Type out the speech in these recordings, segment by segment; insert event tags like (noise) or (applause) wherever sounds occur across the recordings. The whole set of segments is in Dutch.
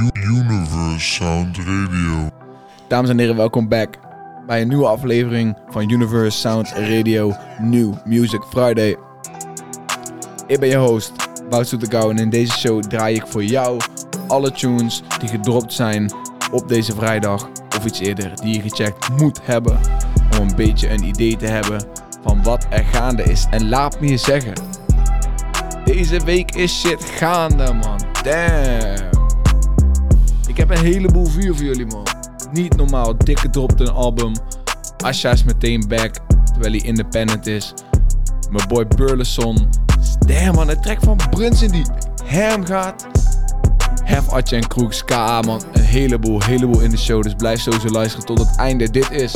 Universe Sound Radio. Dames en heren, welkom back bij een nieuwe aflevering van Universe Sound Radio New Music Friday. Ik ben je host, Wout Soetekouw en in deze show draai ik voor jou alle tunes die gedropt zijn op deze vrijdag of iets eerder die je gecheckt moet hebben om een beetje een idee te hebben van wat er gaande is. En laat me je zeggen, deze week is shit gaande man. Damn. Ik heb een heleboel vuur voor jullie man. Niet normaal, dikke dropt een album. Asha is meteen back, terwijl hij independent is. Mijn boy Burleson. Damn man, een track van Brunson die hem gaat. Hef, Atje en Kroeks, KA man. Een heleboel, heleboel in de show. Dus blijf sowieso luisteren tot het einde. Dit is...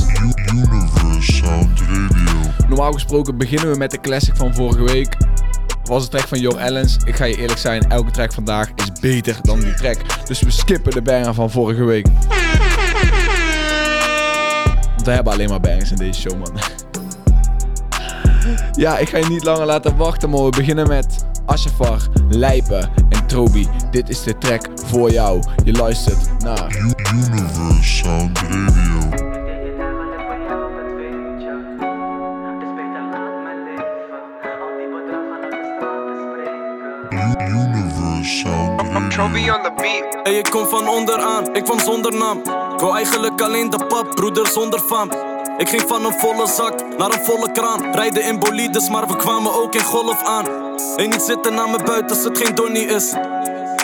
Universe Sound Radio. Normaal gesproken beginnen we met de classic van vorige week. Was een track van Young Ellens. Ik ga je eerlijk zijn, elke track vandaag is beter dan die track. Dus we skippen de banger van vorige week. Want we hebben alleen maar bangers in deze show, man. Ja, ik ga je niet langer laten wachten, maar we beginnen met Ashafar, Lijpen en Trobi. Dit is de track voor jou. Je luistert naar Radio. On the beat. Hey, ik kom van onderaan, ik kwam zonder naam. Ik wou eigenlijk alleen de pap, broeder zonder fam. Ik ging van een volle zak naar een volle kraan. Rijden in bolides, maar we kwamen ook in golf aan. En niet zitten naar me buiten als het geen Donnie is.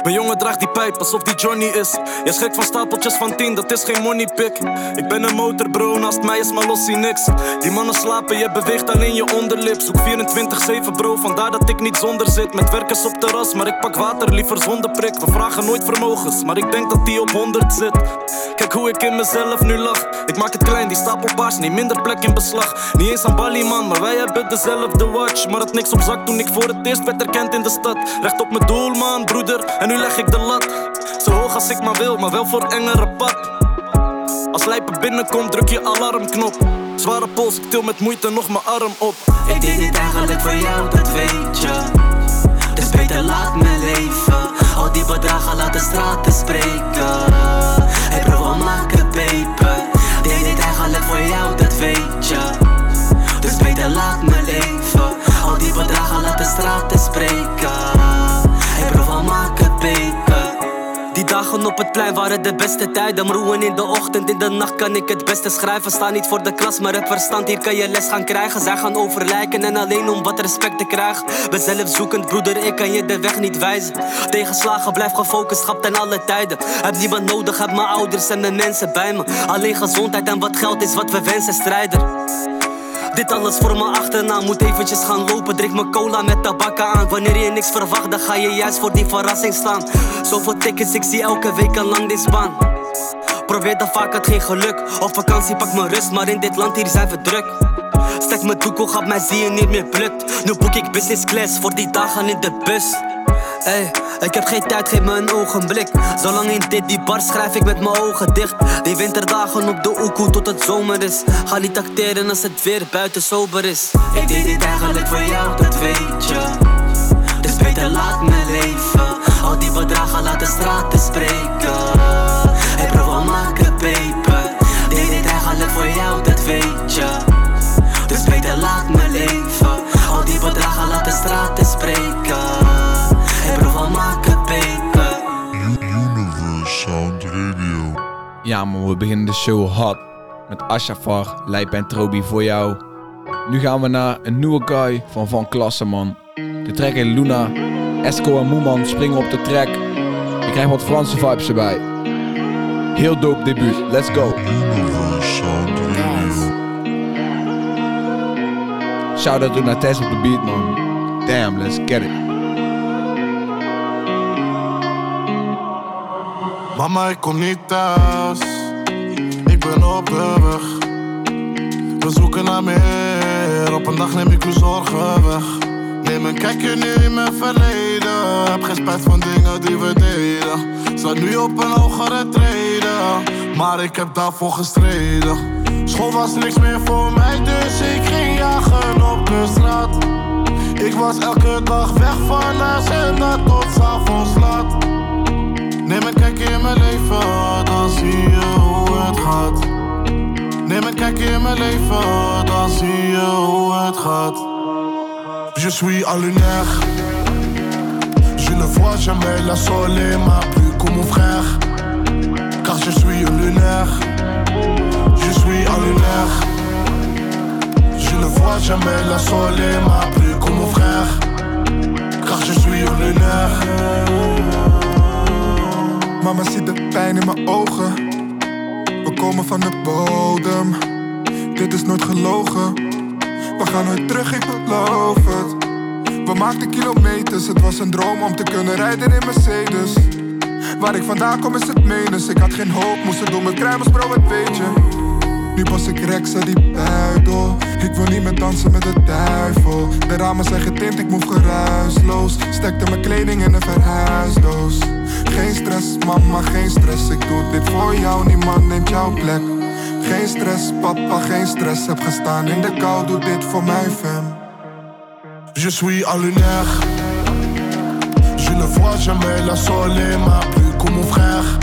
Mijn jongen draagt die pijp alsof die Johnny is. Je schrikt van stapeltjes van 10, dat is geen money pick. Ik ben een motorbro, naast mij is Malossi niks. Die mannen slapen, je beweegt alleen je onderlip. Zoek 24-7 bro, vandaar dat ik niet zonder zit. Met werkers op terras, maar ik pak water liever zonder prik. We vragen nooit vermogens, maar ik denk dat die op 100 zit. Kijk hoe ik in mezelf nu lach. Ik maak het klein, die stapelbaars, niet minder plek in beslag. Niet eens aan Bali man, maar wij hebben dezelfde watch. Maar het niks op zak toen ik voor het eerst werd erkend in de stad. Recht op mijn doel man, broeder, nu leg ik de lat. Zo hoog als ik maar wil, maar wel voor engere pad. Als lijpen binnenkomt, druk je alarmknop. Zware pols, ik til met moeite nog mijn arm op. Ik deed dit eigenlijk voor jou, dat weet je. Dus beter laat me leven. Al die bedragen laten straten spreken. Hey bro, we maken peper. Deed dit eigenlijk voor jou, dat weet je. Dus beter laat me leven. Al die bedragen laten straten spreken. Hey bro, we maken Die dagen op het plein waren de beste tijden. Mroeien in de ochtend, in de nacht kan ik het beste schrijven. Sta niet voor de klas, maar heb verstand. Hier kan je les gaan krijgen. Zij gaan overlijken en alleen om wat respect te krijgen. Ben zelfzoekend, broeder, ik kan je de weg niet wijzen. Tegenslagen, blijf gefocust, schap ten alle tijden. Heb niemand nodig, heb mijn ouders en mijn mensen bij me. Alleen gezondheid en wat geld is wat we wensen, strijder. Dit alles voor mijn achternaam, moet eventjes gaan lopen. Drink mijn cola met tabak aan. Wanneer je niks verwacht, dan ga je juist voor die verrassing staan. Zoveel tickets, ik zie elke week een lang deze baan. Probeer dan vaak het geen geluk. Op vakantie pak mijn rust, maar in dit land hier zijn we druk. Stek mijn doekoe, gaat mij zie je niet meer plukt. Nu boek ik business class voor die dagen in de bus. Ey, ik heb geen tijd, geef me een ogenblik. Zolang in dit die bar schrijf ik met mijn ogen dicht. Die winterdagen op de oekoe tot het zomer is. Ga niet acteren als het weer buiten sober is. Ik deed dit eigenlijk voor jou, dat weet je. Dus beter laat me leven. Al die bedragen laten straten spreken. Hey bro, we maken peper. Deed dit eigenlijk voor jou, dat weet je. Dus beter laat me leven. Al die bedragen laten straten spreken. Ja man, we beginnen de show hot. Met Ashafar, Lijp en Trobi voor jou. Nu gaan we naar een nieuwe guy van Van Klassen man. De track heet Luna. Esco en Moeman springen op de track. Je krijgt wat Franse vibes erbij. Heel dope debuut, let's go. Shout out to Tess op de beat man. Damn, let's get it. Mama, ik kom niet thuis. Ik ben op de weg. We zoeken naar meer. Op een dag neem ik uw zorgen weg. Neem een kijkje nu in mijn verleden. Heb geen spijt van dingen die we deden. Sta nu op een hogere treden. Maar ik heb daarvoor gestreden. School was niks meer voor mij, dus ik ging jagen op de straat. Ik was elke dag weg van huis en dat tot s'avonds laat. Neem een kijkje in mijn leven, dan zie je hoe het gaat. Neem een kijkje in zie je suis à lunaire. Je ne vois jamais la soleil, ma plus comme mon frère. Car je suis un lunaire. Je suis un lunaire. Je ne vois jamais la soleil, ma plus comme mon frère. Car je suis un lunaire. Mama ziet de pijn in mijn ogen. We komen van de bodem. Dit is nooit gelogen. We gaan nooit terug, ik beloof het. We maakten kilometers, het was een droom om te kunnen rijden in Mercedes. Waar ik vandaan kom is het menens. Ik had geen hoop, moest het door mijn kruimels, bro, het weet je. Nu pas ik Rexa die buidel. Ik wil niet meer dansen met de duivel. De ramen zijn getint, ik move geruisloos. Stekte mijn kleding in een verhuisdoos. Geen stress, mama, geen stress. Ik doe dit voor jou, niemand neemt jouw plek. Geen stress, papa, geen stress. Heb gestaan in de kou, doe dit voor mijn fam. Je suis un lunaire. Je ne vois jamais la soleil, ma plus comme mon frère.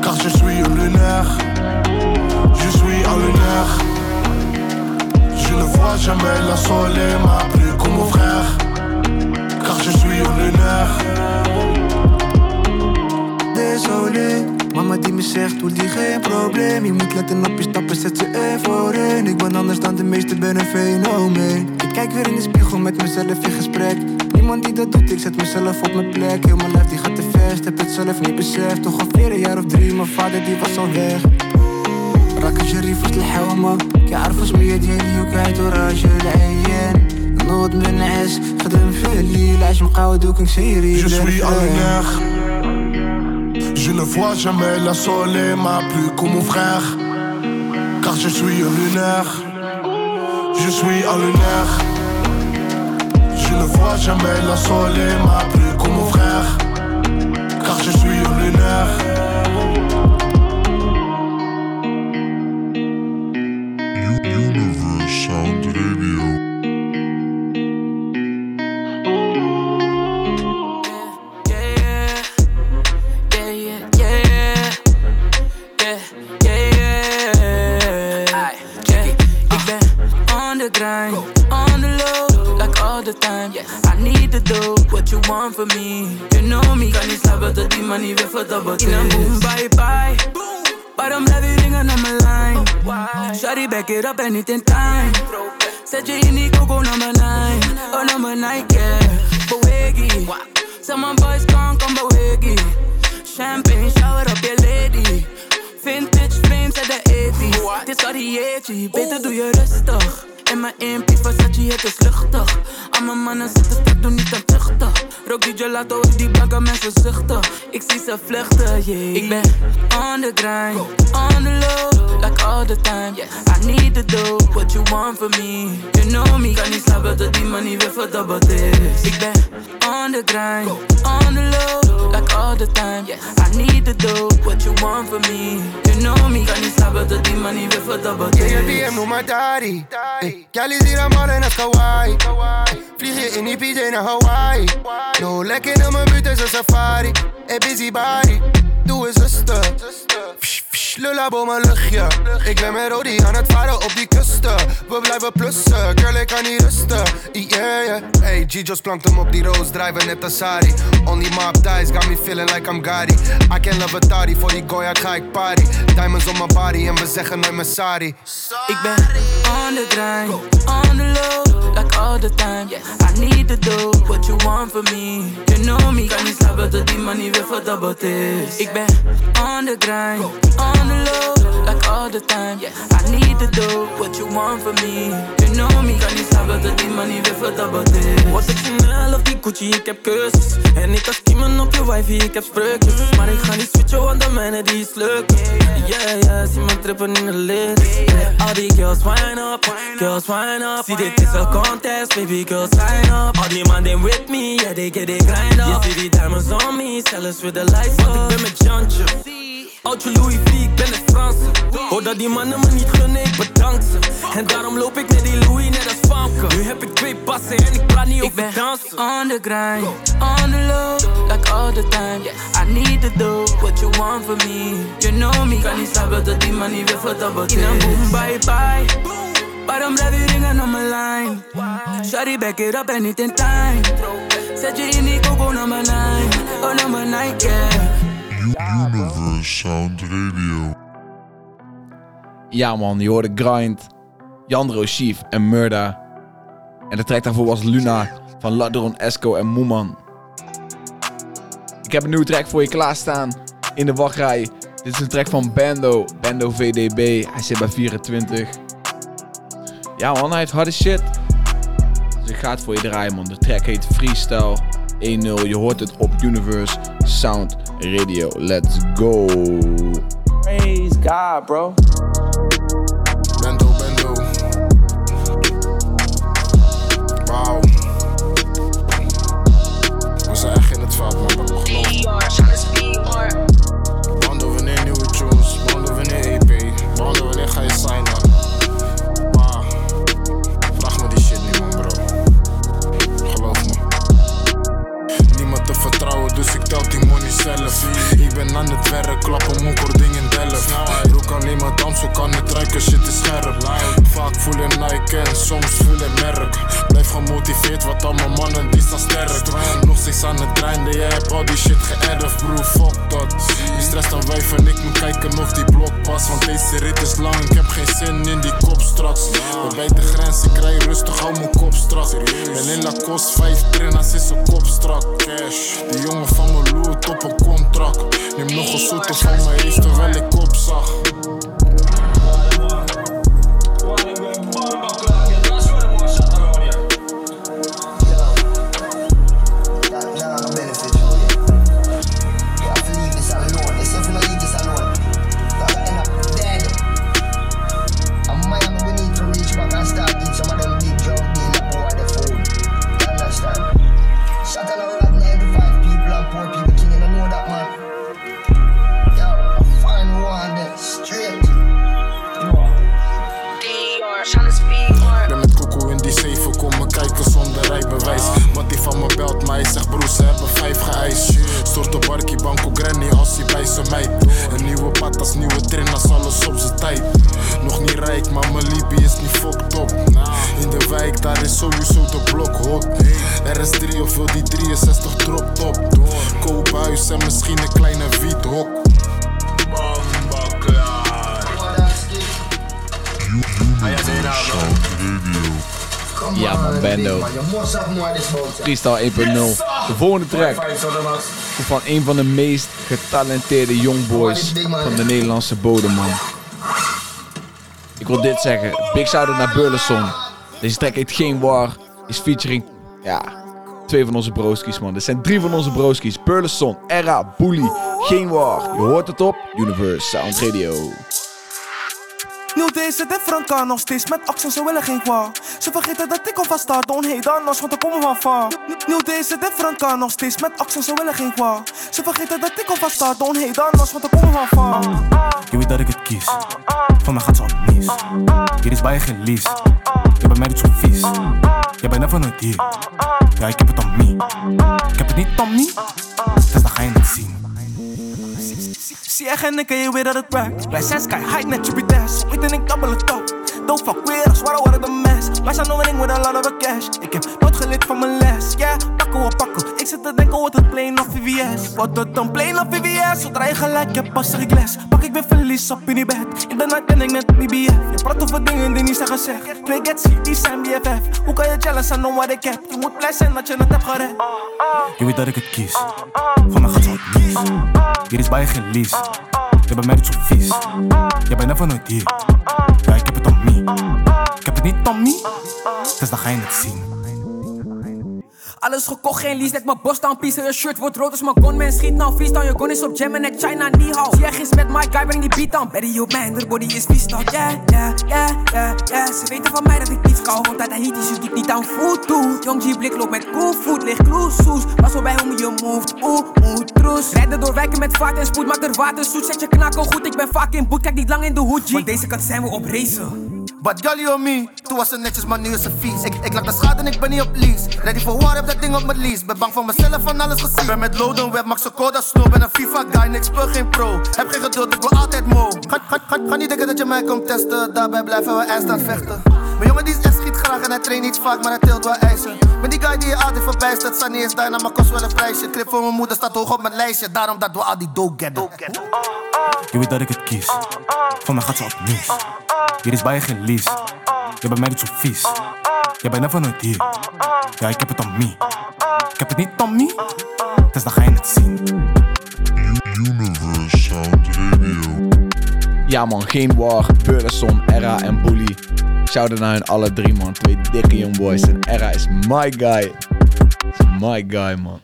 Car je suis un lunaire. Je suis un lunaire. Je ne vois jamais la soleil, ma plus comme mon frère. Car je suis un lunaire. Désolé, mama die me zegt, doe die geen probleem Je moet letten op je stappen, zet ze één voor één Ik ben anders dan de meesten, ben een fenomeen Ik kijk weer in de spiegel met mezelf in gesprek Niemand die dat doet, ik zet mezelf op mijn plek Heel mijn lijf die gaat te vast, heb het zelf niet beseft Toch al vier een jaar of drie, mijn vader die was al weg راك جري في الحومة كيعرفوا سمية ديالي وكاعدو راجل عيان نوض من النعاس خدم في الليل عاش مقاود وكنسيري Je suis un lunaire. Je ne vois jamais la soleil, ma plus comme mon frère. Car je suis un lunaire. Je suis un lunaire. Je ne vois jamais la soleil, ma plus comme mon frère. Car je suis un lunaire. Niet in time. Zet je in die coco nummer 9, oh nummer 9, yeah. Beweging. Mijn boys kan, kom beweging. Champagne, shower op je lady. Vintage frames uit de 80s. Dit is Cartiertje, beter doe je rustig. In mijn impie Versace, het is luchtig. Al mijn mannen zitten strak, doe niet aan tuchtig. Rook die gelato, ik die blanke mensen zuchten. Ik zie ze vluchten, yeah. Ik ben on the grind, on the low, like all the time. I need to do what you want from me. You know me, kan niet slapen tot die money weer verdubbeld is. Ik ben on the grind, on the low, like all the time. I need to do what you want from me. You know me, kan niet slapen tot die money weer verdubbeld is. Yeah, je DM noem maar daddy. Ey, Liet hier aan mannen naar Hawaii. Vlieg je in die PJ naar Hawaii. No, lekker in mijn buurt is een safari. Hey, busy body, doe eens rustig. Psh, psh, Lulla boom mijn luchtje. Ik ben met Rodi aan het varen op die kusten. We blijven plussen, girl, ik kan niet rusten. Yeah, yeah. Hey, Gijo's plankt hem op die roos, drijven net als Sari. On die map dies, got me feeling like I'm Gotti. I can love a toddy, voor die Goya ga ik party. Diamonds on my body en we zeggen nooit meer sorry. Ik ben on the grind, on the low, like all the time. I need to do what you want from me. You know me, kan niet slapen tot die money weer verdubbeld is. Ik ben on the grind, on the low, like all the time. I need to do what you want from me. You know me, kan niet slapen tot die money weer verdubbeld is. Wat ik Chanel of die Gucci, ik heb keuzes En ik kan skimmen op je wifey, ik heb spreukjes Maar ik ga niet switchen, want de mijne die is leuk Yeah, yeah, zie me trippen in de lid Al die girls wine up, girls wine up. Zie dit is een contest, baby girls sign up. Al die mannen with me, yeah, they get it grind up. Je ziet die diamonds on me, zelfs with the lights up. Want ik ben met Jantje Oudje Louis V, ben een Franse. Hoor dat die mannen me niet gunnen, ik bedank ze. En daarom loop ik met die Louis net als Famke. Nu heb ik twee passen en ik praat niet over dansen. On the grind, on the low, like all the time. I need to do what you want from me. You know me, kan niet slapen tot die money weer verdubbeld In een boom, bye bye. Waarom blijf je ringen op mijn line? Shawty back it up en niet in time. Zet je in die koko nummer 9, oh nummer 9, yeah. Universe Sound Radio. Ja man, je hoorde Grind, Jandro Chief en Murda. En de track daarvoor was Luna van Ladron Esco en Moeman. Ik heb een nieuwe track voor je klaarstaan in de wachtrij. Dit is een track van Bando, Bando VDB. Hij zit bij 24. Ja man, hij heeft harde shit. Dus ik ga het voor je draaien man. De track heet Freestyle 1-0. Je hoort het op Universe Sound Radio. Let's go. Praise God, bro. Aan het werk, klappen moekor ding in Delft. Alleen maar dans, zo kan het ruiken, shit is scherp. Vaak voelen Nike en soms voelen merk. Blijf gemotiveerd, want al mijn mannen die staan sterk. Nog steeds aan het grinden, jij hebt al die shit geërfd, bro, fuck dat. Die stress dan wijf en ik moet kijken of die blok past. Want deze rit is lang, ik heb geen zin in die kop straks. We bij de grens, ik rij rustig, hou mijn kop strak. Ben in Lacoste, vijf trainers is een kop strak. Cash, die jongen van mijn loot op een contract. Neem nog een zoete van mijn eens terwijl ik opzag. Ben de barkie, banco granny als hij bij zijn meid. Een nieuwe patas, nieuwe trainers, alles op zijn tijd. Nog niet rijk, maar mijn Libi is niet fucked up. In de wijk, daar is sowieso de blok hot. RS3 of wil die 63 drop top. Koophuis en misschien een kleine wiethok. Universe Sound Radio. Ja man, Bando. Freestyle 1.0. De volgende track van een van de meest getalenteerde youngboys van de Nederlandse bodem, man. Ik wil dit zeggen. Big shout-out naar Burleson. Deze track heet Geen War. Is featuring, ja, twee van onze broskies, man. Dit zijn drie van onze broskies. Burleson, Era, Bully, Geen War. Je hoort het op Universe Sound Radio. Nieuw deze de nog steeds met accent, ze willen geen kwa. Ze vergeten dat ik alvast sta, don't hate want er komen van fa. Nieuw deze de Franka nog steeds met accent, ze willen geen kwa. Ze vergeten dat ik alvast sta, don't hate anders, want er komen van fa. Je weet dat ik het kies. Van mij gaat ze mis. Hier is bij je geen lies. Je bent mij niet zo vies. Jij bent never nooit hier. Ja, ik heb het om me. Ik heb het niet om me. Dus ga je het zien. Zie echt ik en je weet dat het werkt. Wij zijn sky high net je best. Weet en ik dubbel het. Don't fuck with us, waar worden de mess. Wij zijn with a lot of cash. Ik heb nooit geleerd van mijn les. Yeah, pakken we pakken. Zit te denken, wordt het plain of VVS? Wordt het dan plain of VVS? Zodra je gelijk hebt, pas ik les. Pak ik weer verlies op in die bed. In de nacht ben ik net BBF. Je praat over dingen die niet zijn gezegd. Twee Getsy, die zijn BFF. Hoe kan je jealous om wat ik heb? Je moet blij zijn dat je het hebt gered. Je weet dat ik het kies. Van mij gaat mis. Hier is bij je geen lies. Je bent mij zo vies. Jij bent never nooit hier. Ja, ik heb het om me. Ik heb het niet om me. Dus dan ga je het zien. Alles gekocht, geen lease, net mijn bos down piece. Je shirt wordt rood als mijn gunman schiet nou vies dan. Je gun is op jam en ik China niet hou. Zie gis met my guy, breng die beat down. Betty op man, body is vies dan. Yeah, yeah, yeah, yeah, yeah. Ze weten van mij dat ik niet kou, want uit de heat is niet aan food toe. Young G blik loopt met cool food, ligt kloesoes. Was wel bij hoe je moved, oeh, moet troes. Rijden door wijken met vaart en spoed, maak er water zoet. Zet je knakken goed, ik ben vaak in boet, kijk niet lang in de hoed, G. Want deze kant zijn we op racen. But jolly on me, toen was ze netjes, maar nu is ze vies. Ik, ik lag de schade en ik ben niet op lease. Ready for war, heb dat ding op mijn lease. Ben bang voor mezelf van alles gezien. Ben met Loden web, maak ze code snow. Ben een FIFA guy, niks speel geen pro. Heb geen geduld, ik wil altijd mo. Ga, ga, ga, ga niet denken dat je mij komt testen. Daarbij blijven we eindstand vechten. Mijn jongen die is echt schiet graag en hij traint niet vaak, maar hij tilt wel eisen. Ben die guy die je altijd verbijstert. Sunny is daar, maar kost wel een prijsje. Clip voor mijn moeder staat hoog op mijn lijstje. Daarom dat we al die dope getten. Je weet dat ik het kies. Van mij gaat ze op mis. Hier is bij je geen lease. Je bent mij niet zo vies. Je bent never nooit hier. Ja, ik heb het on me. Ik heb het niet on me. Dus dan ga je het zien. Radio. Ja man, geen war, Burleson, Era en Bully. Shout-out naar hun alle drie man, twee dikke youngboys. En Era is my guy. My guy man.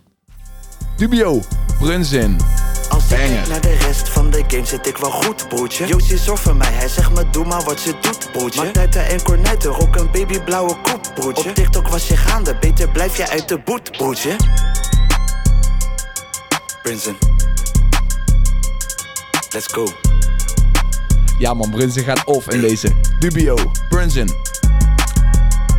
Dubio, Brunzin. Banger. naar de rest van de game zit ik wel goed, broertje. Josie zorgt voor mij, hij zegt me doe maar wat je doet, broertje. Maak nuiten en cornetten, rook een babyblauwe koep, broertje. Op TikTok was je gaande, beter blijf je uit de boet, broertje. Prinsen. Let's go. Ja man, Brunzin gaat off in deze. Dubio, Brunzin.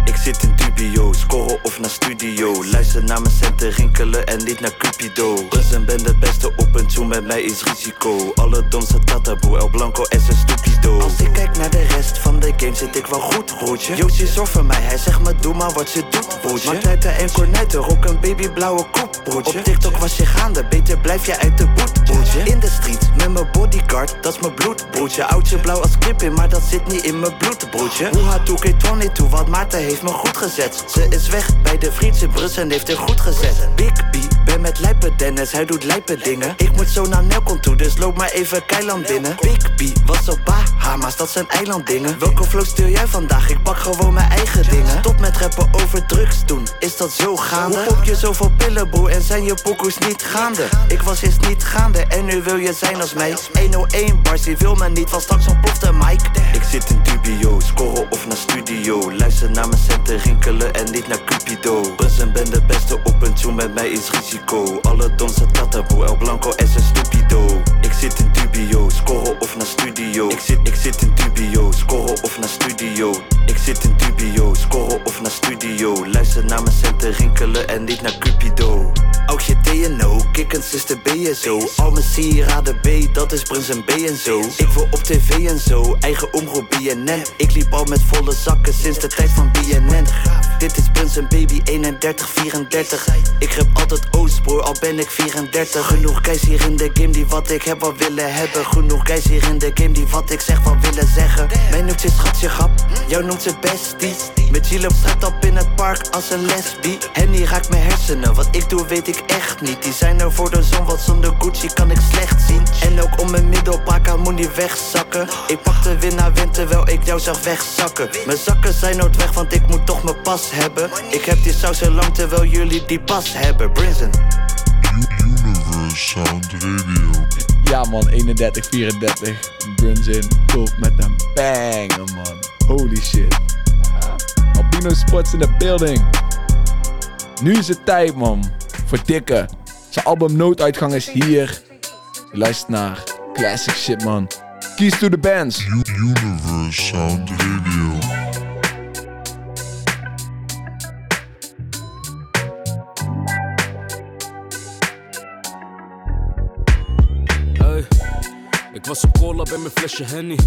Ik zit in dubio, scoren of naar studio. Luister naar mijn centen rinkelen en niet naar Cupido. Prinsen ben de beste op en toe, met mij is risico. Alle domste tataboe, El Blanco is een stupido. Als ik kijk naar de rest van de game zit ik wel goed, broertje. Josie zorgt voor mij, hij zegt me doe maar wat je doet, broertje. Maak nuiten en cornetten, rook een babyblauwe koep, broertje. Op TikTok was je gaande, beter blijf je uit de boet, broertje. In de street, met mijn bodyguard, dat is mijn bloed, broertje. Oudje blauw als kippin, maar dat zit niet in mijn bloed, broertje. Hoe doe ik 22, wat Maarten heeft me goed gezet. Ze is weg bij de vriendse Brus en heeft er goed gezet. Big B, ben met lijpe Dennis, hij doet lijpe dingen. Ik moet zo naar Nelkon toe, dus loop maar even Keiland binnen. Big B, was op Bahamas, dat zijn eilanddingen. Welke flow stuur jij vandaag? Ik pak gewoon mijn eigen dingen. Stop met rappen over drugs doen, is dat zo gaande? Hoe je zoveel pillen, broer, en zijn je pokoes niet gaande? Ik was eerst niet gaande en nu wil je zijn als mij. 101 bars, die wil me niet, van straks ontploft de mic. Ik zit in dubio, scoren of naar studio. Luister naar mijn centen rinkelen en niet naar Cupido. Brunsen ben de beste op en toe, met mij is risico. Alle domste tataboe, El Blanco een stupido. Ik zit in dubio, scoren of naar studio. Ik zit, ik zit in dubio, scoren of naar studio. Ik zit in dubio, scoren of naar studio. Luister naar mijn centen rinkelen en niet naar Cupido. Oudje TNO, kikkens is de BSO. Al mijn sieraden B, dat is Brunsen B en zo. Ik wil op tv en zo, eigen omroep BNN. Ik liep al met volle zakken sinds de tijd van Dit is Brunsen baby 31, 34. Ik heb altijd Oostbroer, al ben ik 34. Genoeg guys hier in de game die wat ik heb wel willen hebben. Genoeg guys hier in de game die wat ik zeg wel willen zeggen. Mijn noemt ze schatje grap, jou noemt ze bestie. Met Gilles op straat op in het park als een lesbie. Henny raakt mijn hersenen, wat ik doe weet ik echt niet. Die zijn er voor de zon, wat zonder Gucci kan ik slecht zien. En ook om mijn middelbaka moet niet wegzakken. Ik pak de winnaar win terwijl ik jou zag wegzakken. Mijn zakken zijn nooit weg, want ik moet toch mijn pas hebben. Ik heb die saus lang terwijl jullie die pas hebben. Universe Sound Radio. Ja man, 31, 34. Brunzin, top met een banger man. Holy shit. Albino Sports in the building. Nu is het tijd man. Voor dikke. Zijn album Nooduitgang is hier. Je luistert naar classic shit man. Keys to the bands. Universe Sound Radio. Ik was op cola bij mijn flesje Henny.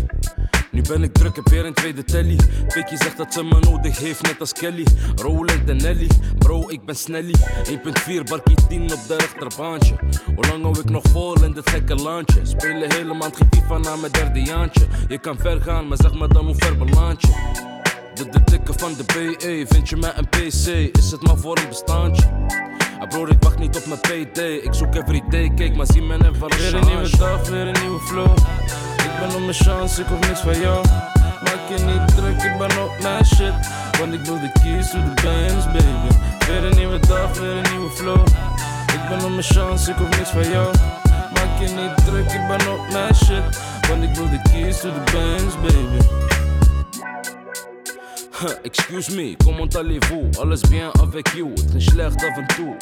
Nu ben ik druk, heb weer een tweede telly. Pikkie zegt dat ze me nodig heeft, net als Kelly. Rolex en Nelly, bro, ik ben Snelly. 1.4 barkie 10 op de rechterbaantje. Hoe lang hou ik nog vol in dit gekke landje? Spelen hele maand geen FIFA na mijn derde jaantje. Je kan ver gaan, maar zeg me dan hoe ver beland je? De, de dikke van de BE, vind je mij een PC? Is het maar voor een bestaantje? Ah broer, ik wacht niet op mijn PD. Ik zoek everyday, kijk maar zie men even Weer een nieuwe dag, weer een nieuwe flow. Ik ben op mijn chance, ik hoef niks van jou. Maak je niet druk, ik ben op mijn shit. Want ik wil de keys to the bands, baby. Weer een nieuwe dag, weer een nieuwe flow. Ik ben op mijn chance, ik hoef niks van jou. Maak je niet druk, ik ben op mijn shit. Want ik wil de keys to the bands, baby. Excuse me, comment allez-vous? Alles bien avec you, het ging slecht af en toe.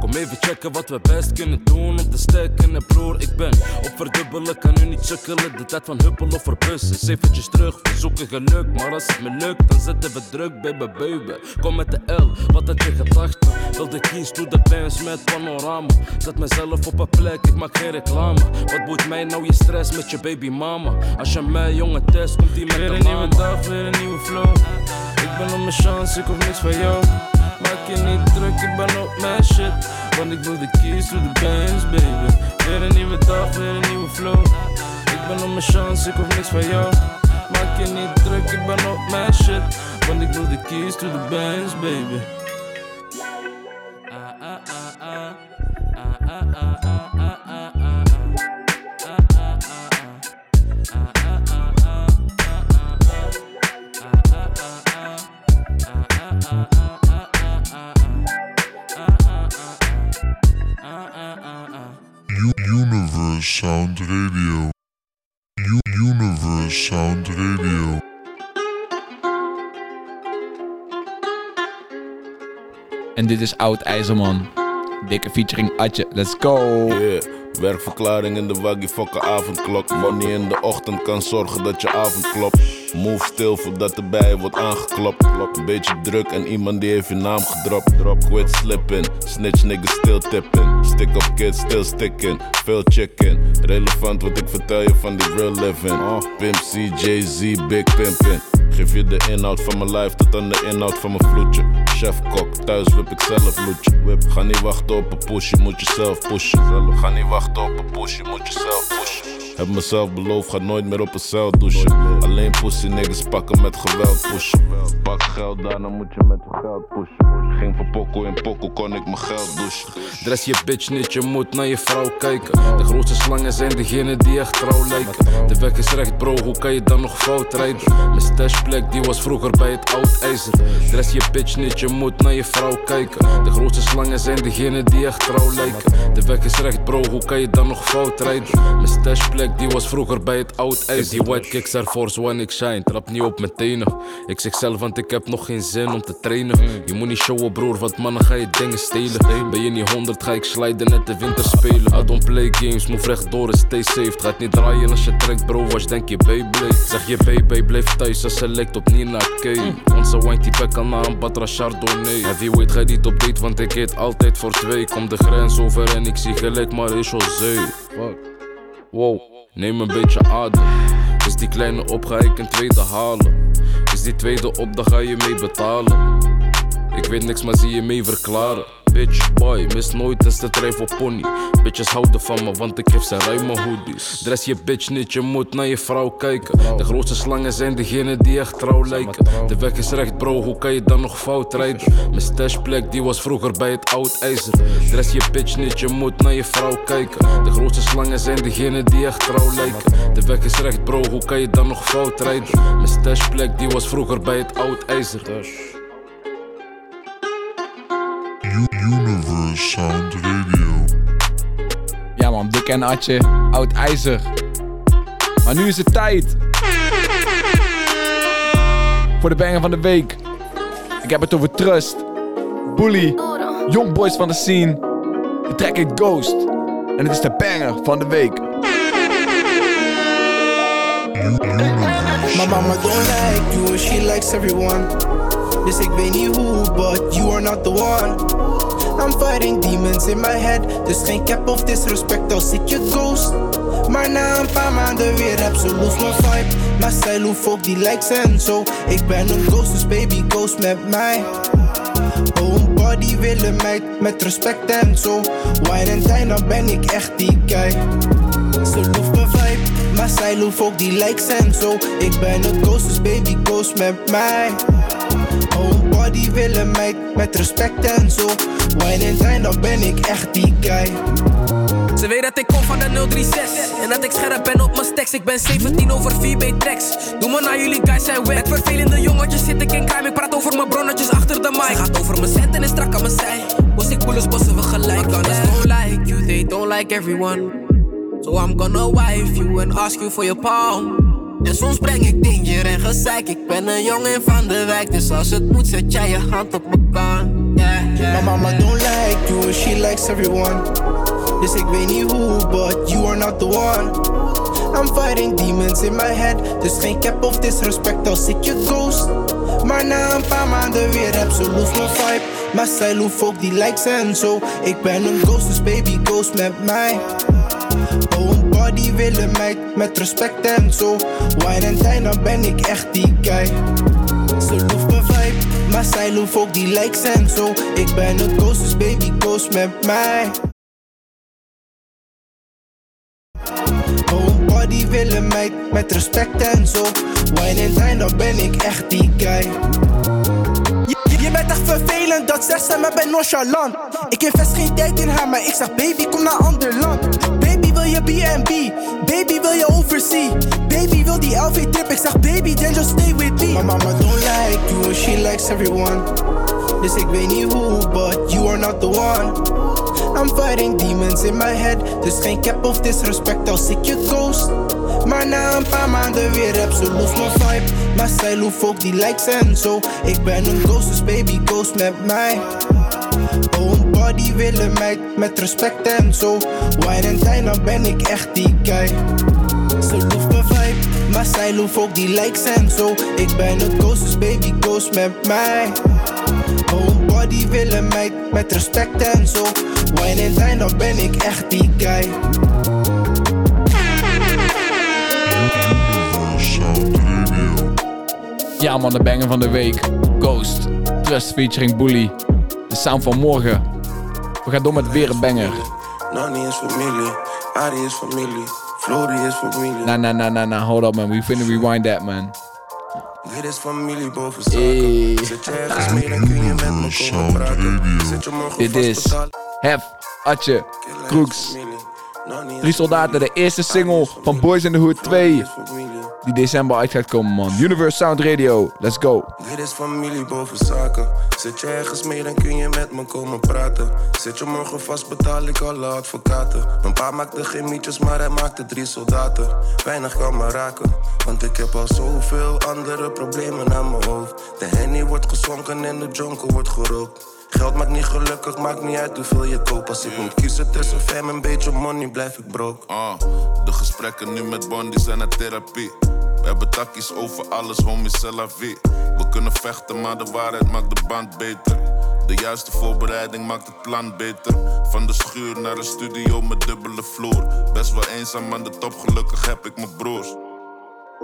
Kom even checken wat we best kunnen doen om te sterken. broer, ik ben op verdubbelen, kan nu niet sukkelen. De tijd van huppelen of verbussen. Is eventjes terug, we zoeken geluk. Maar als het me lukt, dan zetten we druk, baby, baby. Kom met de L, wat had je gedacht? Wil de keys to the pants met panorama. Zet mezelf op een plek, ik maak geen reclame. Wat boeit mij nou je stress met je baby mama? Als je mij jongen test, komt die met een nieuwe dag, weer een nieuwe flow. Ik ben op mijn chance, ik hoef niks van jou. Maak je niet druk, ik ben op mijn shit. Want ik wil de keys to the bands, baby. Weer een nieuwe dag, weer een nieuwe flow. Ik ben op mijn chance, ik hoef niks van jou. Maak je niet druk, ik ben op mijn shit. Want ik wil de keys to the bands, baby. Universe Sound Radio. U- Universe Sound Radio. En dit is Oud IJzerman. Dikke featuring Atje. Let's go. Yeah. Werkverklaring in de waggie fucking avondklok. Money in de ochtend kan zorgen dat je avond klopt. Move stil voordat de bij wordt aangeklopt. Een beetje druk en iemand die heeft je naam gedropt. Drop, quit slipping. Snitch niggas still tipping. Stick up kids still sticking. Veel chicken. Relevant wat ik vertel je van die real living. Pimp C, Jay-Z, big pimpin'. Geef je de inhoud van mijn life tot aan de inhoud van mijn vloedje. Chef kok, thuis whip ik zelf loetje. Whip. Ga niet wachten op een push, je moet jezelf pushen. Ga niet wachten op een push, je moet jezelf pushen. Heb mezelf beloofd, ga nooit meer op een cel douchen. Alleen pussy niggas pakken met geweld pushen. Pak geld, daarna moet je met je geld pushen. Ging van pokkel in pokkel, kon ik mijn geld douchen. Dress je bitch niet, je moet naar je vrouw kijken. De grootste slangen zijn degenen die echt trouw lijken. De weg is recht, bro, hoe kan je dan nog fout rijden? Mijn stashplek die was vroeger bij het oud ijzer. Dress je bitch niet, je moet naar je vrouw kijken. De grootste slangen zijn degenen die echt trouw lijken. De weg is recht, bro, hoe kan je dan nog fout rijden? Mijn stashplek die was vroeger bij het oud ijzer. Die white kicks Air Force One, ik shine, trap niet op mijn tenen. Ik zeg zelf, want ik heb nog geen zin om te trainen. Je moet niet showen, broer, want mannen ga je dingen stelen. Ben je niet 100, ga ik sliden net de winter spelen. I don't play games, move rechtdoor en stay safe. Gaat niet draaien als je trekt, bro, was denk je Beyblade. Zeg je baby, blijf thuis als ze lijkt op Nina K. Onze wine die back al na een Batra Chardonnay. Heavyweight ga niet op date, want ik eet altijd voor twee. Kom de grens over en ik zie gelijk maar is zee. Wow, neem een beetje adem. Is die kleine op, ga ik een tweede halen. Is die tweede op, dan ga je mee betalen. Ik weet niks, maar zie je mee verklaren. Bitch, boy, mis nooit een strijf op pony. Bitches houden van me, want ik geef ze ruime hoodies. Dress je bitch niet, je moet naar je vrouw kijken. De grootste slangen zijn degenen die echt trouw lijken. De weg is recht, bro, hoe kan je dan nog fout rijden? Mijn stashplek die was vroeger bij het oud ijzer. Dress je bitch niet, je moet naar je vrouw kijken. De grootste slangen zijn degenen die echt trouw lijken. De weg is recht, bro, hoe kan je dan nog fout rijden? Mijn stashplek die was vroeger bij het oud ijzer. Universe Sound Radio. Ja man, Dik en Atje, Oud IJzer. Maar nu is het tijd. Voor de banger van de week. Ik heb het over Trust, Bully, Young Boys van de scene. De track heet Ghost. En het is de banger van de week. My mama don't like you, she likes everyone. Dus ik weet niet hoe, but you are not the one. I'm fighting demons in my head, dus geen cap of disrespect als ik je ghost. Maar na een paar maanden weer heb ze lose mijn vibe. Maar zij loef ook die likes en zo. Ik ben een ghost, dus baby ghost met mij. Oh, body willen meid met respect en zo. Wine en dine, dan ben ik echt die guy. Ze loeft mijn vibe, maar zij loeft die likes en zo. Ik ben een ghost, dus baby ghost met mij. Body willen meid met respect en zo. Wine en dine, dan ben ik echt die guy. Ze weet dat ik kom van de 036 En dat ik scherp ben op mijn stacks. Ik ben 17 over 4 B-tracks. Doe me naar jullie guys zijn weg. Met vervelende jongetjes zit ik in crime. Ik praat over mijn bronnetjes achter de mic. Ze gaat over mijn cent en is strak aan mijn zij. Was ik coolers, bossen we gelijk. Gunners don't like you, they don't like everyone. So I'm gonna wife you and ask you for your palm. En soms breng ik danger en gezeik. Ik ben een jongen van de wijk, dus als het moet, zet jij je hand op mijn. My mama don't like you she likes everyone. Dus ik weet niet hoe, but you are not the one. I'm fighting demons in my head. Dus geen cap of disrespect als ik je ghost. Maar na een paar maanden weer heb ze loef mijn vibe. Maar zij loef ook die likes en zo. Ik ben een ghost, dus baby ghost met mij. Body willen meid met respect en zo. Wine dan ben ik echt die guy. Ze loef mijn vibe, maar zij loef ook die likes en zo. Ik ben een ghost, dus baby ghost met mij. Oh, body willen meid met respect en zo. Wine en dan ben ik echt die guy. Je, bent echt vervelend, dat zegt ze, maar ben nonchalant. Ik invest geen tijd in haar, maar ik zeg baby, kom naar ander land. Wil je B&B? Baby, wil je oversea? Baby, wil die LV-trip? Ik zeg baby, then just stay with me. My mama don't like you, she likes everyone. Dus ik weet niet hoe, but you are not the one. I'm fighting demons in my head. Dus geen cap of disrespect als ik je ghost. Maar na een paar maanden weer heb ze loef mijn vibe. Maar zij loef ook die likes en zo. Ik ben een ghost, dus baby ghost met mij. Oh, body willen meid met respect en zo. Wine en tijn, dan ben ik echt die guy. Ze loef mijn vibe, maar zij loef ook die likes en zo. Ik ben een ghost, dus baby ghost met mij. Oh, een body willen meid met respect en zo. Wine en tijn, dan ben ik echt die guy. Ja man, de banger van de week. Ghost. Trust featuring Bully. De sound van morgen. We gaan door met weer een banger. Nani is familie, Ari is familie, Flori is familie. Nah, nah, nah, nah, nah. Hold up man. We finna rewind that man. Dit is familie boven zaken. Zet je ergens mee, dan kun je met me komen praten. Zet je morgen Dit is. Hef, Atje, Kroeks. Drie soldaten, de eerste single van Boys in the Hood 2. Die december uit gaat komen man. Universe Sound Radio. Let's go. Dit is familie boven zaken. Zit je ergens mee, dan kun je met me komen praten. Zit je morgen vast, betaal ik alle advocaten. Mijn pa maakte geen mietjes, maar hij maakte drie soldaten. Weinig kan me raken, want ik heb al zoveel andere problemen aan mijn hoofd. De henny wordt geschonken en de jonko wordt gerookt. Geld maakt niet gelukkig, maakt niet uit hoeveel je koopt. Als ik moet kiezen tussen fam en een beetje money, blijf ik broke. Ah, de gesprekken nu met Bondi zijn naar therapie. Hebben takkies over alles, homie, vie. We kunnen vechten, maar de waarheid maakt de band beter. De juiste voorbereiding maakt het plan beter. Van de schuur naar de studio met dubbele vloer. Best wel eenzaam aan de top, gelukkig heb ik mijn broers.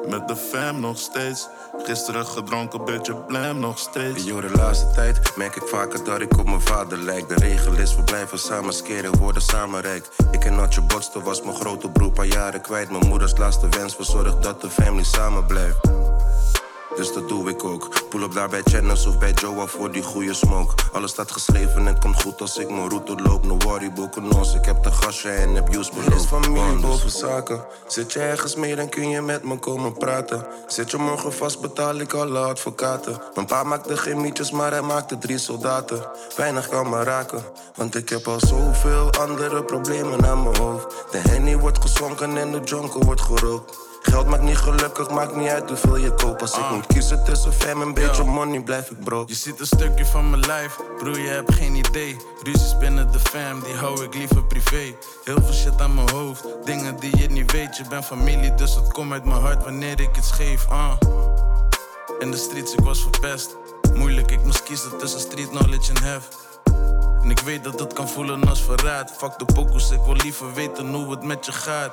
Met de fam nog steeds. Gisteren gedronken, beetje blam nog steeds. Yo, de laatste tijd merk ik vaker dat ik op mijn vader lijk. De regel is, we blijven samen skeren, worden samen rijk. Ik en Natje Botster was mijn grote broer, paar jaren kwijt. Mijn moeders laatste wens, verzorgd dat de family samen blijft. Dus dat doe ik ook. Pull op daar bij Channels of bij Joa voor die goede smoke. Alles staat geschreven en komt goed als ik mijn route loop. No worry, boekenos. Ik heb de gasje en heb juice beloofd. is familie boven zaken. Zit je ergens mee, dan kun je met me komen praten. Zit je morgen vast, betaal ik alle advocaten. Mijn pa maakte geen mietjes, maar hij maakte drie soldaten. Weinig kan me raken, want ik heb al zoveel andere problemen aan mijn hoofd. De henny wordt geschonken en de jonko wordt gerookt. Geld maakt niet gelukkig, maakt niet uit hoeveel je koopt. Als ik moet kiezen tussen fam en beetje money, blijf ik broke. Je ziet een stukje van mijn lijf, broer, je hebt geen idee. Ruzies binnen de fam, die hou ik liever privé. Heel veel shit aan mijn hoofd, dingen die je niet weet. Je bent familie, dus het komt uit mijn hart wanneer ik het geef. Uh. In de streets, ik was verpest. Moeilijk, ik moest kiezen tussen street knowledge en hef. En ik weet dat het kan voelen als verraad. Fuck de pokus, ik wil liever weten hoe het met je gaat.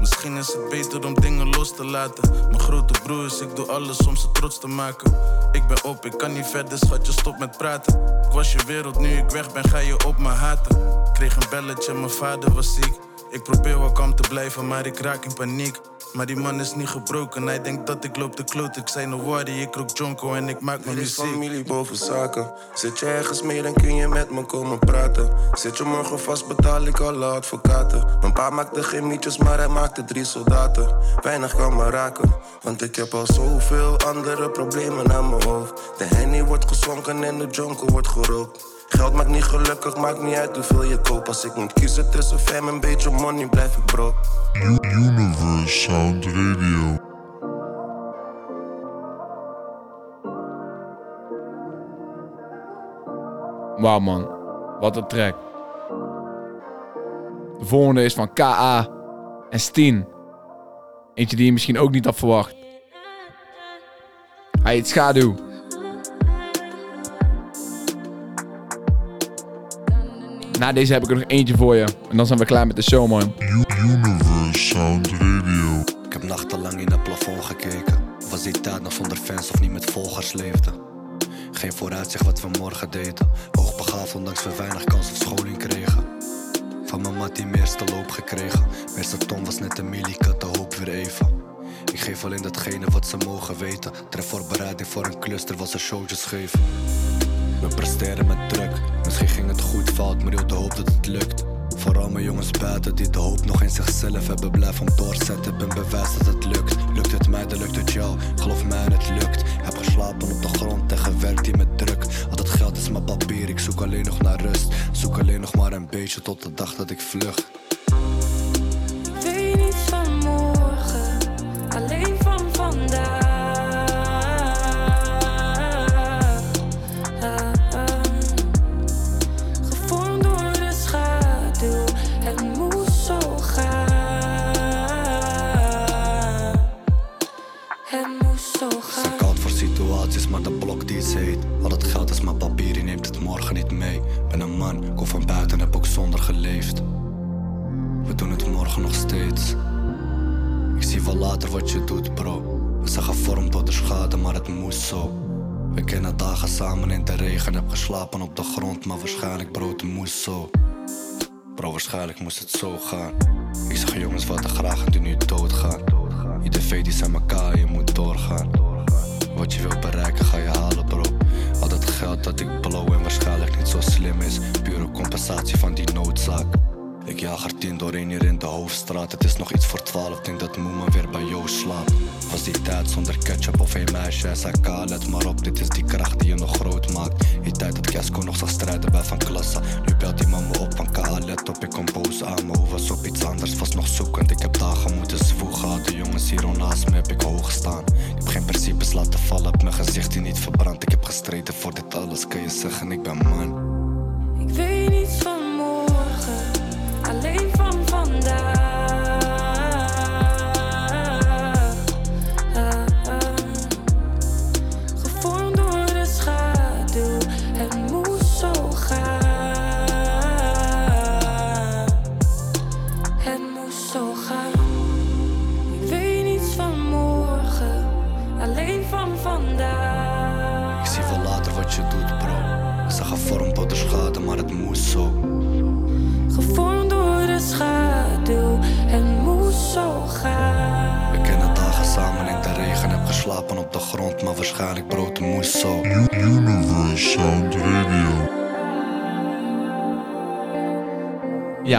Misschien is het beter om dingen los te laten. Mijn grote broers, ik doe alles om ze trots te maken. Ik ben op, ik kan niet verder, schatje, stop met praten. Ik was je wereld, nu ik weg ben, ga je op me haten. Ik kreeg een belletje, mijn vader was ziek. Ik probeer wel kalm te blijven, maar ik raak in paniek. Maar die man is niet gebroken, hij denkt dat ik loop te kloot. Ik zei no worry, ik rook jonko en ik maak mijn muziek. familie boven zaken. Zit je ergens mee, dan kun je met me komen praten. Zit je morgen vast, betaal ik alle advocaten. Mijn pa maakte geen mietjes, maar hij maakte drie soldaten. Weinig kan me raken, want ik heb al zoveel andere problemen aan mijn hoofd. De henny wordt gezonken en de jonko wordt gerookt. Geld maakt niet gelukkig, maakt niet uit hoeveel je koopt. Als ik moet kiezen tussen fam en een beetje money, blijf ik broke. U- Universe Sound Radio. Wauw man, wat een track. De volgende is van KA en Steen. Eentje die je misschien ook niet had verwacht. Hij heet Schaduw. Na deze heb ik er nog eentje voor je. En dan zijn we klaar met de show, man. Universe Sound Radio. Ik heb nachtenlang in het plafond gekeken. Was die tijd nog zonder fans of niet met volgers leefde? Geen vooruitzicht wat we morgen deden. Hoogbegaafd ondanks we weinig kans op scholing kregen. Van mijn mat die meerste loop gekregen. Meeste ton was net een milie, ik had de hoop weer even. Ik geef alleen datgene wat ze mogen weten. Ter voorbereiding voor een cluster was er showtjes geven. We presteren met druk. Misschien ging het goed fout, maar heel de hoop dat het lukt. Vooral mijn jongens buiten die de hoop nog in zichzelf hebben. Blijf om doorzetten, ben bewijs dat het lukt. Lukt het mij, dan lukt het jou. Geloof mij, het lukt. Heb geslapen op de grond en gewerkt hier met druk. Al dat geld is mijn papier, ik zoek alleen nog naar rust. Zoek alleen nog maar een beetje tot de dag dat ik vlucht. Ben een man, kom van buiten, heb ook zonder geleefd. We doen het morgen nog steeds. Ik zie wel later wat je doet, bro. We zijn gevormd door de schade, maar het moest zo. We kennen dagen samen in de regen, heb geslapen op de grond, maar waarschijnlijk, bro, het moest zo. Bro, waarschijnlijk moest het zo gaan. Ik zeg jongens, wat er graag en die nu doodgaan. Ieder V die zijn elkaar, je moet doorgaan. Wat je wil bereiken ga je halen geld dat ik blow en waarschijnlijk niet zo slim is. Pure compensatie van die noodzaak Ik jaag er tien doorheen hier in de hoofdstraat. Het is nog iets voor twaalf, denk dat Moema weer bij jou slaapt. Was die tijd zonder ketchup of een meisje? "Ka, let maar op, dit is die kracht die je nog groot maakt. Die tijd dat Casco nog zag strijden bij Van Klassa. Nu belt die man me op van Ka, let op, ik kom boos aan Hoe was op iets anders, was nog zoekend. Ik heb dagen moeten zwoegen, de jongens hier naast me heb ik hoog staan Ik heb geen principes laten vallen, heb mijn gezicht die niet verbrand Ik heb gestreden voor dit alles, kan je zeggen ik ben man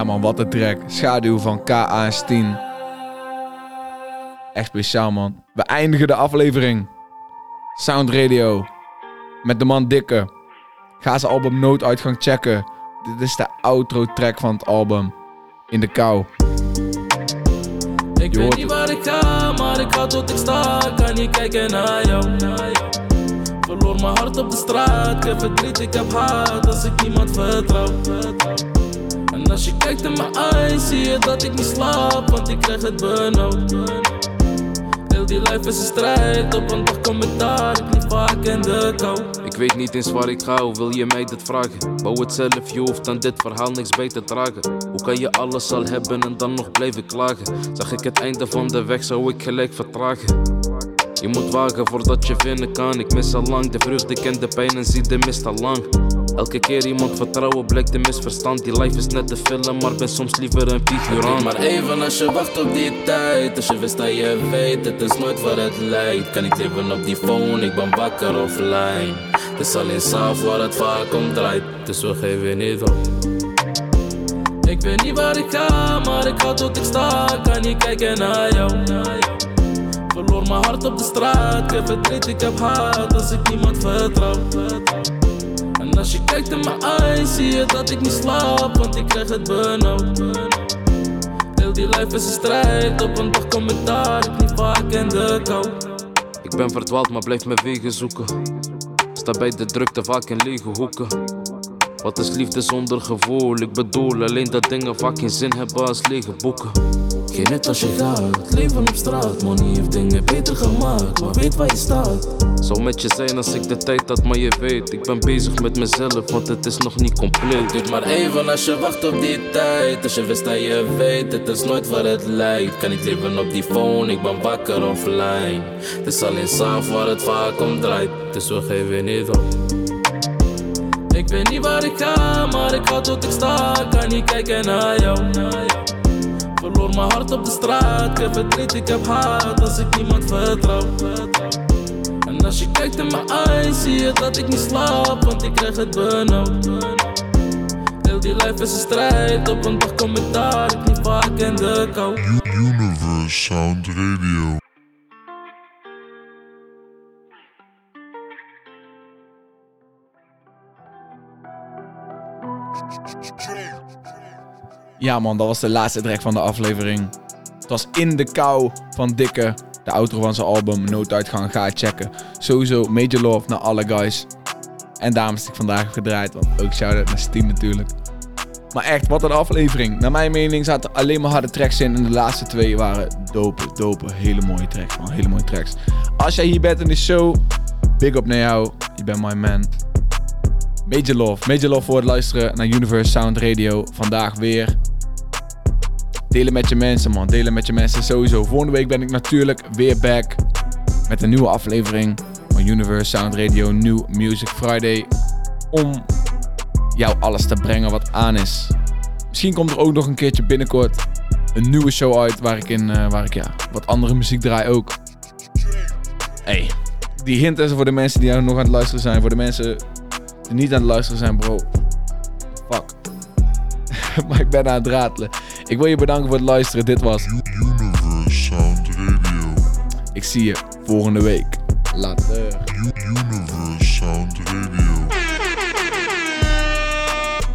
man, wat een track. Schaduw van KA en Steen. Echt speciaal man. We eindigen de aflevering. Sound Radio. Met de man Dikke. Ga zijn album Nooduitgang checken. Dit is de outro track van het album. In de kou. Ik Je weet hoort niet waar ik ga, maar ik ga tot ik sta. Kan niet kijken naar jou. Verloor mijn hart op de straat. Ik heb verdriet, ik heb haat. Als ik niemand vertrouw. En als je kijkt in mijn eyes, zie je dat ik niet slaap. Want ik krijg het benauwd. Heel die life is een strijd. Op een dag kom ik daar, ik niet vaak in de kou. Ik weet niet eens waar ik ga, wil je mij dit vragen? Bouw het zelf, je hoeft aan dit verhaal niks bij te dragen. Hoe kan je alles al hebben en dan nog blijven klagen? Zag ik het einde van de weg, zou ik gelijk vertragen. Je moet wagen voordat je vinden kan. Ik mis al lang de vreugde, ken de pijn en zie de mist al lang. Elke keer iemand vertrouwen blijkt een misverstand. Die life is net een film, maar ben soms liever een figurant. Maar even als je wacht op die tijd. Als je wist dat je weet, het is nooit wat het lijkt. Kan ik leven op die phone, ik ben wakker offline. Het is alleen s'avonds waar het vaak om draait. Dus we geven niet op. Ik weet niet waar ik ga, maar ik ga tot ik sta. Kan niet kijken naar jou. Verloor mijn hart op de straat. Ik heb verdriet, ik heb haat als ik niemand vertrouw. En als je kijkt in mijn eyes, zie je dat ik niet slaap, want ik krijg het benauwd. Heel die life is een strijd, op een dag kom ik daar, ik niet vaak in de kou. Ik ben verdwaald, maar blijf mijn wegen zoeken. Sta bij de drukte vaak in lege hoeken. Wat is liefde zonder gevoel? Ik bedoel alleen dat dingen vaak geen zin hebben als lege boeken. Geen net als je gaat, leven op straat. Money heeft dingen beter gemaakt, maar weet waar je staat. Zou met je zijn als ik de tijd had, maar je weet, ik ben bezig met mezelf, want het is nog niet compleet. Duurt maar even als je wacht op die tijd. Als je wist dat je weet, het is nooit waar het lijkt. Kan ik leven op die phone, ik ben wakker offline. Het is alleen s'avonds waar het vaak om draait, dus we geven niet op. Ik weet niet waar ik ga, maar ik ga tot ik sta. Kan niet kijken naar jou. Verloor mijn hart op de straat. Ik heb verdriet, ik heb haat als ik niemand vertrouw. En als je kijkt in mijn eyes, zie je dat ik niet slaap, want ik krijg het benauwd. Heel die life is een strijd, op een dag kom ik daar, ik niet vaak in de kou. Universe Sound Radio. Ja man, dat was de laatste track van de aflevering. Het was In de Kou van Dikke. De outro van zijn album Nooduitgang. Ga checken. Sowieso major love naar alle guys. En dames die ik vandaag heb gedraaid. Want ook shout-out naar Steam natuurlijk. Maar echt, wat een aflevering. Naar mijn mening zaten alleen maar harde tracks in. En de laatste twee waren dope, dope. Hele mooie tracks man. Hele mooie tracks. Als jij hier bent in de show, big up naar jou. Je bent my man. Major love. Major love voor het luisteren naar Universe Sound Radio. Vandaag weer. Delen met je mensen, man. Delen met je mensen sowieso. Volgende week ben ik natuurlijk weer back. Met een nieuwe aflevering van Universe Sound Radio New Music Friday. Om jou alles te brengen wat aan is. Misschien komt er ook nog een keertje binnenkort een nieuwe show uit. Waar ik, in, eh, waar ik ja, wat andere muziek draai ook. Hey, die hint is voor de mensen die nog aan het luisteren zijn. Voor de mensen niet aan het luisteren zijn, bro. Fuck. (laughs) maar ik ben aan het ratelen. Ik wil je bedanken voor het luisteren. Dit was Universe Sound Radio. Ik zie je volgende week. Later. Universe Sound Radio.